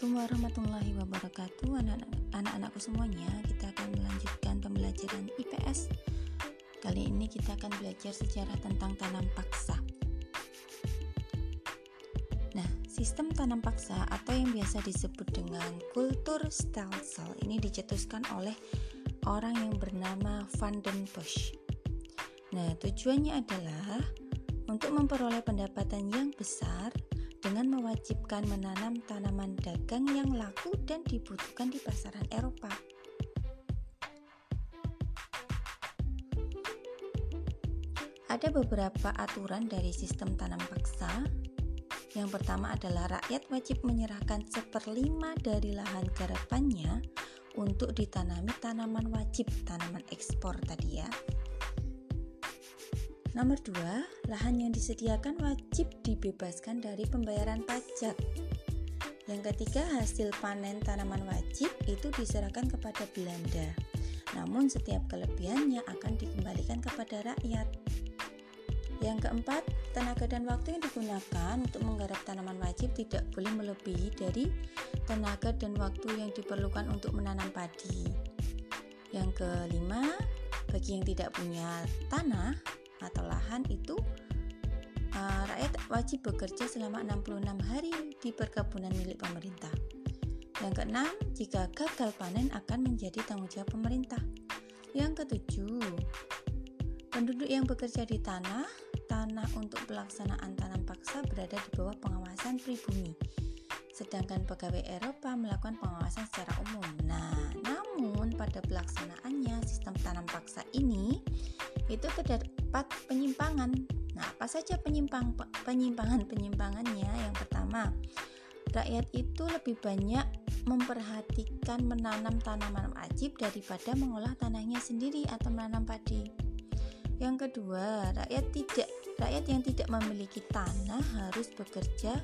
Assalamualaikum warahmatullahi wabarakatuh. Anak-anakku semuanya Kita akan melanjutkan pembelajaran IPS Kali ini kita akan belajar sejarah tentang tanam paksa. Nah, sistem tanam paksa atau yang biasa disebut dengan kultur stelsel Ini dicetuskan oleh orang yang bernama Van den Bosch. Nah, tujuannya adalah untuk memperoleh pendapatan yang besar dengan mewajibkan menanam tanaman dagang yang laku dan dibutuhkan di pasaran Eropa. Ada beberapa aturan dari sistem tanam paksa. Yang pertama adalah rakyat wajib menyerahkan seperlima dari lahan garapannya untuk ditanami tanaman wajib, tanaman ekspor tadi ya. Nomor dua, lahan yang disediakan wajib dibebaskan dari pembayaran pajak. Yang ketiga, hasil panen tanaman wajib itu diserahkan kepada Belanda. Namun setiap kelebihannya akan dikembalikan kepada rakyat. Yang keempat, tenaga dan waktu yang digunakan untuk menggarap tanaman wajib tidak boleh melebihi dari tenaga dan waktu yang diperlukan untuk menanam padi. Yang kelima, bagi yang tidak punya tanah, atau lahan itu uh, rakyat wajib bekerja selama 66 hari di perkebunan milik pemerintah. Yang keenam, jika gagal panen akan menjadi tanggung jawab pemerintah. Yang ketujuh, penduduk yang bekerja di tanah, tanah untuk pelaksanaan tanam paksa berada di bawah pengawasan pribumi. Sedangkan pegawai Eropa melakukan pengawasan secara umum. Nah, namun pada pelaksanaannya sistem tanam paksa ini itu terdapat penyimpangan. Nah, apa saja penyimpang penyimpangan-penyimpangannya? Yang pertama, rakyat itu lebih banyak memperhatikan menanam tanaman wajib daripada mengolah tanahnya sendiri atau menanam padi. Yang kedua, rakyat tidak rakyat yang tidak memiliki tanah harus bekerja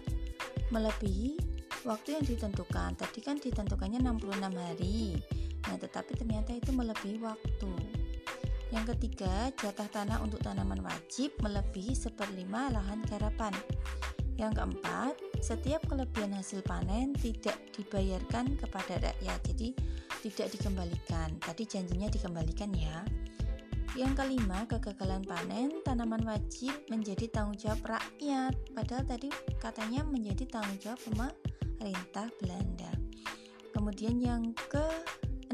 melebihi waktu yang ditentukan. Tadi kan ditentukannya 66 hari. Nah, tetapi ternyata itu melebihi waktu. Yang ketiga, jatah tanah untuk tanaman wajib melebihi seperlima lahan garapan. Yang keempat, setiap kelebihan hasil panen tidak dibayarkan kepada rakyat, jadi tidak dikembalikan. Tadi janjinya dikembalikan ya. Yang kelima, kegagalan panen tanaman wajib menjadi tanggung jawab rakyat, padahal tadi katanya menjadi tanggung jawab pemerintah Belanda. Kemudian yang ke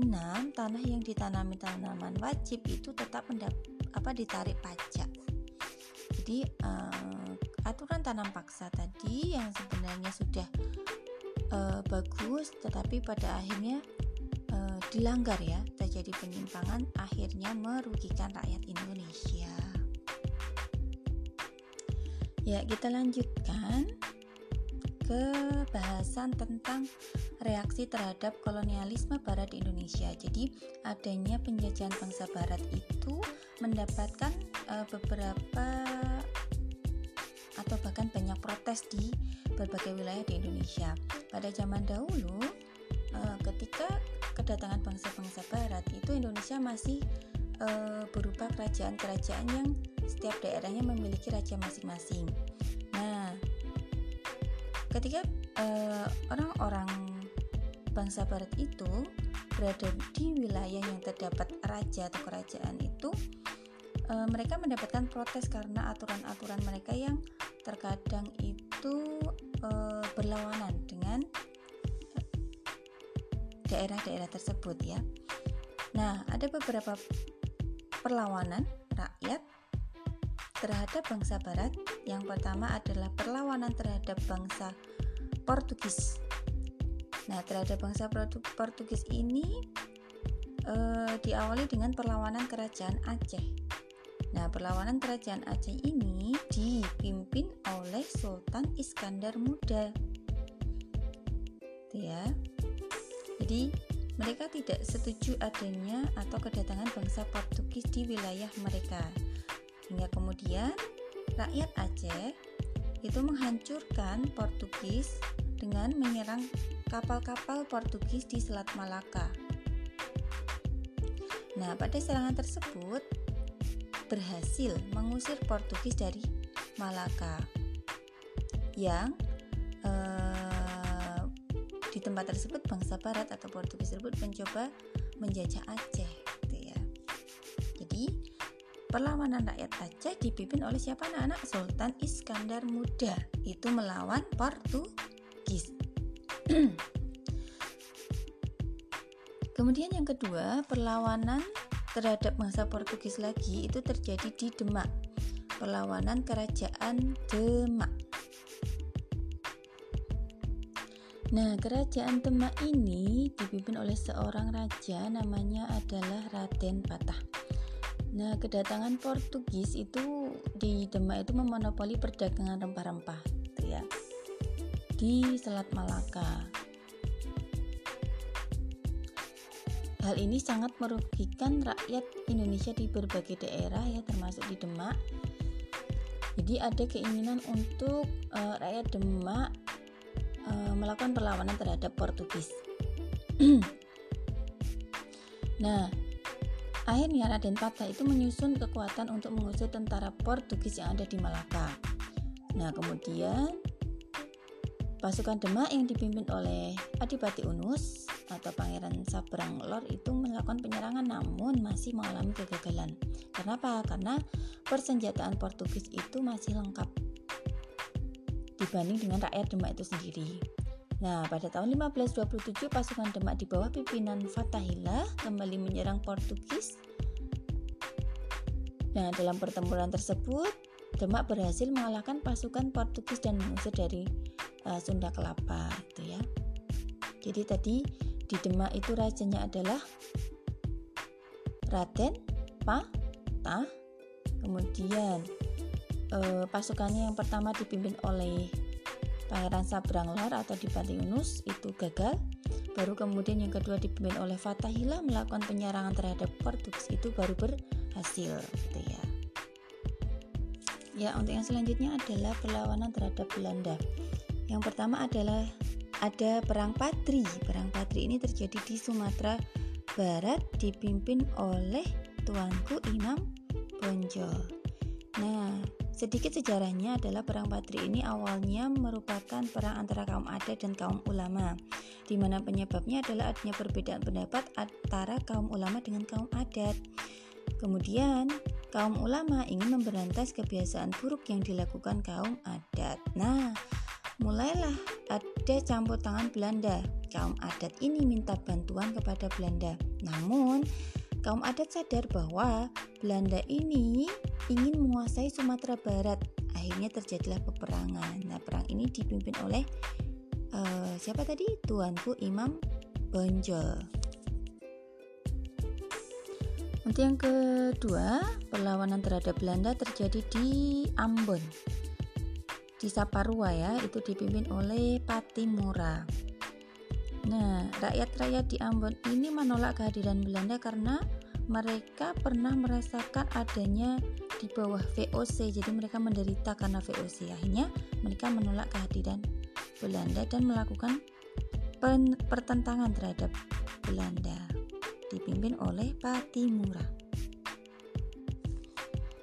Enam, tanah yang ditanami tanaman wajib itu tetap mendap apa ditarik pajak. Jadi uh, aturan tanam paksa tadi yang sebenarnya sudah uh, bagus, tetapi pada akhirnya uh, dilanggar ya, terjadi penyimpangan, akhirnya merugikan rakyat Indonesia. Ya, kita lanjutkan ke bahasan tentang reaksi terhadap kolonialisme barat di Indonesia. Jadi, adanya penjajahan bangsa barat itu mendapatkan uh, beberapa atau bahkan banyak protes di berbagai wilayah di Indonesia. Pada zaman dahulu, uh, ketika kedatangan bangsa-bangsa barat itu Indonesia masih uh, berupa kerajaan-kerajaan yang setiap daerahnya memiliki raja masing-masing. Ketika uh, orang-orang bangsa barat itu berada di wilayah yang terdapat raja atau kerajaan itu uh, mereka mendapatkan protes karena aturan-aturan mereka yang terkadang itu uh, berlawanan dengan daerah-daerah tersebut ya. Nah, ada beberapa perlawanan rakyat terhadap bangsa Barat. Yang pertama adalah perlawanan terhadap bangsa Portugis. Nah, terhadap bangsa Portugis ini eh, diawali dengan perlawanan kerajaan Aceh. Nah, perlawanan kerajaan Aceh ini dipimpin oleh Sultan Iskandar Muda. Ya. Jadi, mereka tidak setuju adanya atau kedatangan bangsa Portugis di wilayah mereka. Hingga kemudian rakyat Aceh itu menghancurkan Portugis dengan menyerang kapal-kapal Portugis di Selat Malaka. Nah, pada serangan tersebut berhasil mengusir Portugis dari Malaka yang eh, di tempat tersebut bangsa Barat atau Portugis tersebut mencoba menjajah Aceh perlawanan rakyat Aceh dipimpin oleh siapa anak-anak Sultan Iskandar Muda itu melawan Portugis. Kemudian yang kedua, perlawanan terhadap bangsa Portugis lagi itu terjadi di Demak. Perlawanan kerajaan Demak. Nah, kerajaan Demak ini dipimpin oleh seorang raja namanya adalah Raden Patah. Nah, kedatangan Portugis itu di Demak itu memonopoli perdagangan rempah-rempah, gitu ya. Di Selat Malaka. Hal ini sangat merugikan rakyat Indonesia di berbagai daerah ya, termasuk di Demak. Jadi ada keinginan untuk uh, rakyat Demak Eh, melakukan perlawanan terhadap Portugis. nah, akhirnya Raden Patah itu menyusun kekuatan untuk mengusir tentara Portugis yang ada di Malaka. Nah, kemudian pasukan Demak yang dipimpin oleh Adipati Unus atau Pangeran Sabrang Lor itu melakukan penyerangan namun masih mengalami kegagalan. Kenapa? Karena persenjataan Portugis itu masih lengkap dibanding dengan rakyat Demak itu sendiri. Nah, pada tahun 1527 pasukan Demak di bawah pimpinan Fatahillah kembali menyerang Portugis. Nah, dalam pertempuran tersebut, Demak berhasil mengalahkan pasukan Portugis dan mengusir dari uh, Sunda Kelapa, itu ya. Jadi tadi di Demak itu rajanya adalah Raden Patah. Kemudian uh, pasukannya yang pertama dipimpin oleh Pangeran Sabranglar atau Dipati Yunus itu gagal. Baru kemudian yang kedua dipimpin oleh Fatahillah melakukan penyerangan terhadap Portugis itu baru berhasil gitu ya. Ya, untuk yang selanjutnya adalah perlawanan terhadap Belanda. Yang pertama adalah ada perang Patri. Perang Patri ini terjadi di Sumatera Barat dipimpin oleh tuanku Imam Bonjol. Nah, Sedikit sejarahnya adalah perang Patri ini awalnya merupakan perang antara kaum adat dan kaum ulama, di mana penyebabnya adalah adanya perbedaan pendapat antara kaum ulama dengan kaum adat. Kemudian, kaum ulama ingin memberantas kebiasaan buruk yang dilakukan kaum adat. Nah, mulailah ada campur tangan Belanda. Kaum adat ini minta bantuan kepada Belanda. Namun, kaum adat sadar bahwa Belanda ini ingin menguasai Sumatera Barat. Akhirnya terjadilah peperangan. Nah, perang ini dipimpin oleh uh, siapa tadi? Tuanku Imam Bonjol. Untuk yang kedua, perlawanan terhadap Belanda terjadi di Ambon. Di Saparua ya, itu dipimpin oleh Patimura. Nah, rakyat-rakyat di Ambon ini menolak kehadiran Belanda karena mereka pernah merasakan adanya di bawah VOC jadi mereka menderita karena VOC akhirnya mereka menolak kehadiran Belanda dan melakukan pertentangan terhadap Belanda dipimpin oleh Patimura.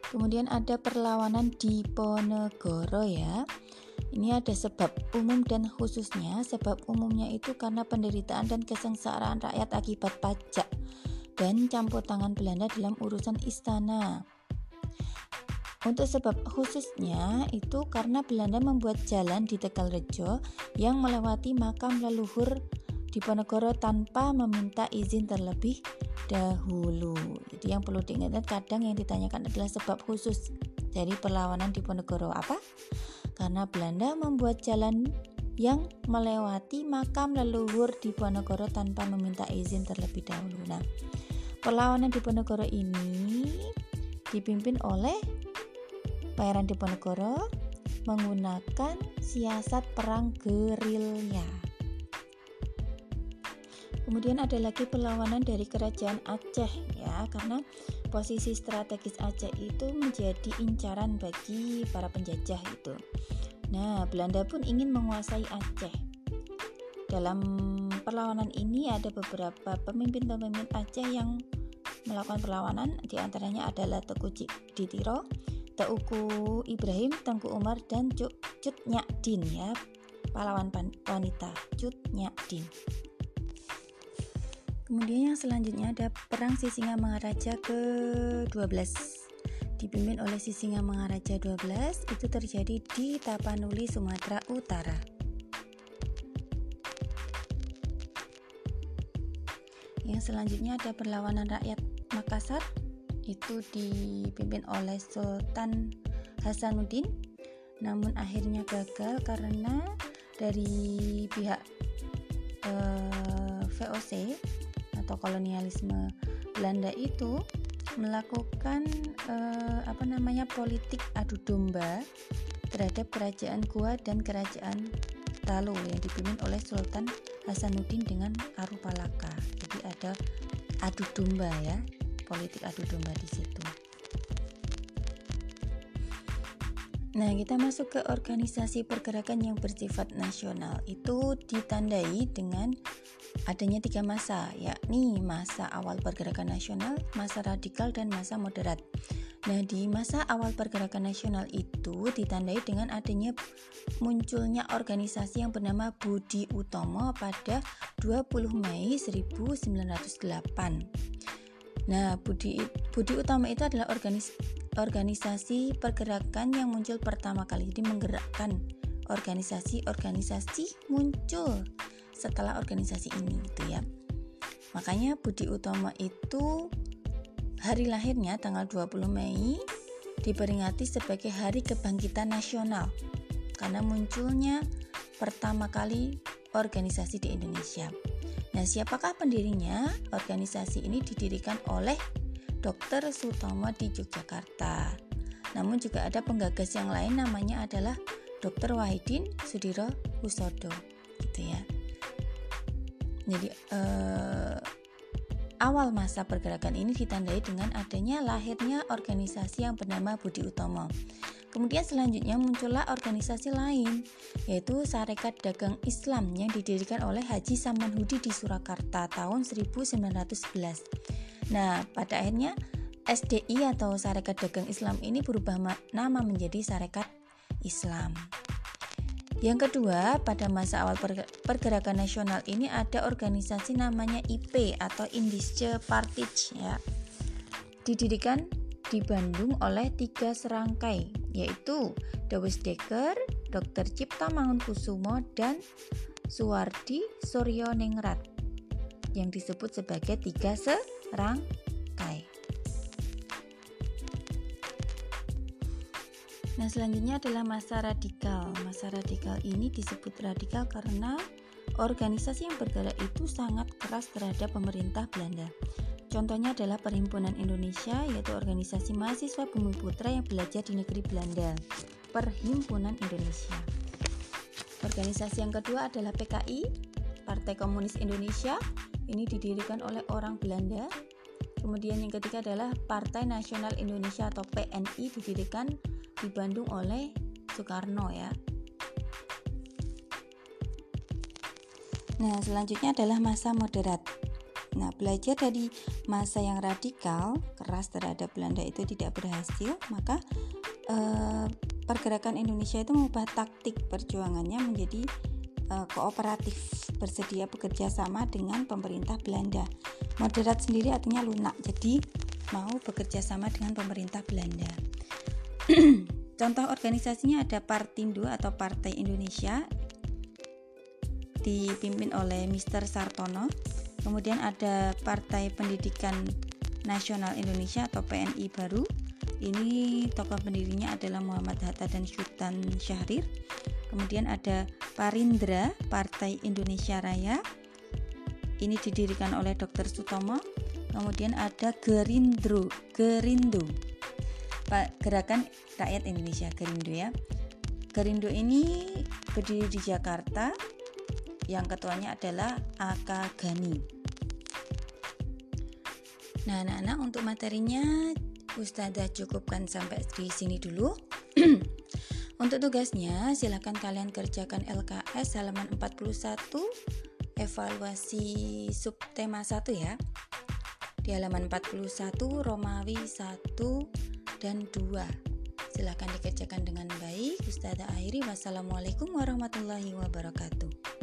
Kemudian ada perlawanan di Ponegoro ya ini ada sebab umum dan khususnya sebab umumnya itu karena penderitaan dan kesengsaraan rakyat akibat pajak dan campur tangan Belanda dalam urusan istana untuk sebab khususnya itu karena Belanda membuat jalan di Tegal Rejo yang melewati makam leluhur di Ponegoro tanpa meminta izin terlebih dahulu. Jadi yang perlu diingat kadang yang ditanyakan adalah sebab khusus dari perlawanan di Ponegoro apa? Karena Belanda membuat jalan yang melewati makam leluhur di Ponegoro tanpa meminta izin terlebih dahulu. Nah, perlawanan di Ponegoro ini dipimpin oleh Pangeran Diponegoro menggunakan siasat perang gerilya. Kemudian ada lagi perlawanan dari kerajaan Aceh ya, karena posisi strategis Aceh itu menjadi incaran bagi para penjajah itu. Nah, Belanda pun ingin menguasai Aceh. Dalam perlawanan ini ada beberapa pemimpin-pemimpin Aceh yang melakukan perlawanan, di antaranya adalah Teguh Ditiro, Teuku Ibrahim, Tengku Umar dan Cut Nyakdin ya. pahlawan wanita Cut Nyak Din. Kemudian yang selanjutnya ada Perang Sisinga Mangaraja ke-12 dipimpin oleh Sisinga Mangaraja 12 itu terjadi di Tapanuli, Sumatera Utara. Yang selanjutnya ada perlawanan rakyat Makassar itu dipimpin oleh Sultan Hasanuddin namun akhirnya gagal karena dari pihak eh, VOC atau kolonialisme Belanda itu melakukan eh, apa namanya politik adu domba terhadap kerajaan Goa dan kerajaan Talo yang dipimpin oleh Sultan Hasanuddin dengan Arupalaka. Jadi ada adu domba ya, politik adu domba di situ. Nah, kita masuk ke organisasi pergerakan yang bersifat nasional. Itu ditandai dengan adanya tiga masa, yakni masa awal pergerakan nasional, masa radikal, dan masa moderat. Nah, di masa awal pergerakan nasional itu ditandai dengan adanya munculnya organisasi yang bernama Budi Utomo pada 20 Mei 1908. Nah, Budi Budi Utomo itu adalah organis, organisasi pergerakan yang muncul pertama kali. Jadi menggerakkan organisasi-organisasi muncul setelah organisasi ini gitu ya. Makanya Budi Utomo itu hari lahirnya tanggal 20 Mei diperingati sebagai Hari Kebangkitan Nasional karena munculnya pertama kali organisasi di Indonesia. Nah, siapakah pendirinya? Organisasi ini didirikan oleh Dr. Sutomo di Yogyakarta. Namun juga ada penggagas yang lain namanya adalah Dr. Wahidin Sudiro Husodo gitu ya. Jadi eh, awal masa pergerakan ini ditandai dengan adanya lahirnya organisasi yang bernama Budi Utomo. Kemudian selanjutnya muncullah organisasi lain yaitu Sarekat Dagang Islam yang didirikan oleh Haji Samanhudi di Surakarta tahun 1911. Nah, pada akhirnya SDI atau Sarekat Dagang Islam ini berubah nama menjadi Sarekat Islam. Yang kedua, pada masa awal pergerakan nasional ini ada organisasi namanya IP atau Indische Partij ya. Didirikan di Bandung oleh tiga serangkai yaitu Dawes Dekker, Dr. Cipta Mangunkusumo dan Suwardi Suryo Ningrat yang disebut sebagai tiga serangkai. Nah, selanjutnya adalah masa radikal. Masa radikal ini disebut radikal karena organisasi yang bergerak itu sangat keras terhadap pemerintah Belanda. Contohnya adalah Perhimpunan Indonesia, yaitu organisasi mahasiswa bumi putra yang belajar di negeri Belanda. Perhimpunan Indonesia. Organisasi yang kedua adalah PKI, Partai Komunis Indonesia. Ini didirikan oleh orang Belanda. Kemudian yang ketiga adalah Partai Nasional Indonesia atau PNI didirikan di Bandung oleh Soekarno ya. Nah, selanjutnya adalah masa moderat. Nah, belajar dari masa yang radikal, keras terhadap Belanda itu tidak berhasil, maka eh, pergerakan Indonesia itu mengubah taktik perjuangannya menjadi eh, kooperatif, bersedia bekerja sama dengan pemerintah Belanda. Moderat sendiri artinya lunak, jadi mau bekerja sama dengan pemerintah Belanda. Contoh organisasinya ada Partindo atau Partai Indonesia dipimpin oleh Mr. Sartono. Kemudian ada Partai Pendidikan Nasional Indonesia atau PNI baru. Ini tokoh pendirinya adalah Muhammad Hatta dan Sultan Syahrir. Kemudian ada Parindra, Partai Indonesia Raya. Ini didirikan oleh Dr. Sutomo. Kemudian ada Gerindro, Gerindo Gerakan Rakyat Indonesia Gerindo ya. Gerindo ini berdiri di Jakarta. Yang ketuanya adalah Aka Gani. Nah, anak-anak untuk materinya Ustazah cukupkan sampai di sini dulu. untuk tugasnya silahkan kalian kerjakan LKS halaman 41 evaluasi subtema 1 ya. Di halaman 41 Romawi 1 dan 2. Silahkan dikerjakan dengan baik. Ustazah akhiri. Wassalamualaikum warahmatullahi wabarakatuh.